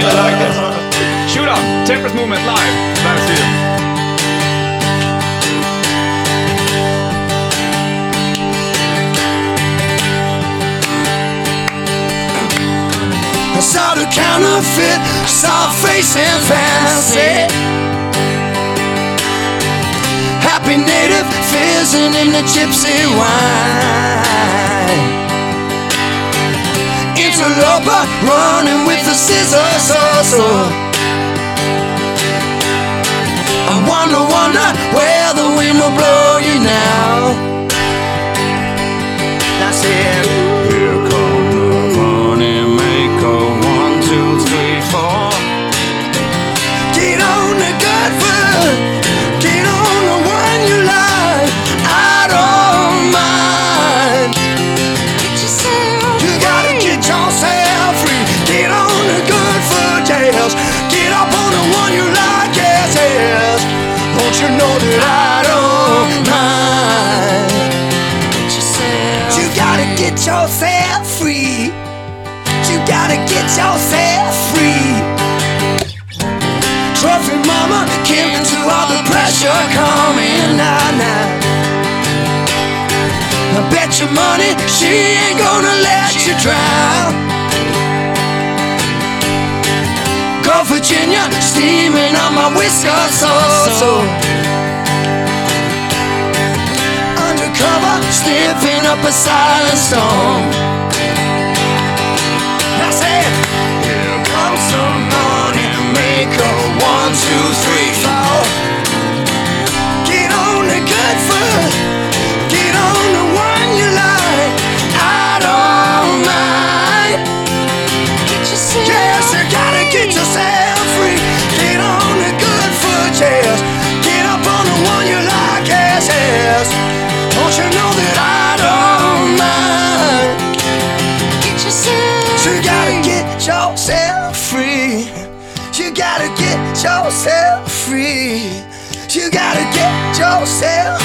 really like this. Shoot up, Temperance Movement live, Bandit Studio. I saw the counterfeit, soft face and fancy. Happy native fizzing in the gypsy wine. Interloper running with the scissors. So, so. I wonder, wonder where the wind will blow you now. You gotta get yourself free. You gotta get yourself free. Trophy mama all the pressure coming. I bet your money she ain't gonna let you drown. Virginia, steaming on my whiskers, so so. Up a silent storm. I said, here comes some money maker. One, two, three, four. Get on the good foot. Get on the one you like. I don't mind. Yes, you gotta get yourself free. Get on the good foot, yes. Get up on the one you like, yes, yes. Don't you know that free. You gotta get yourself free. You gotta get yourself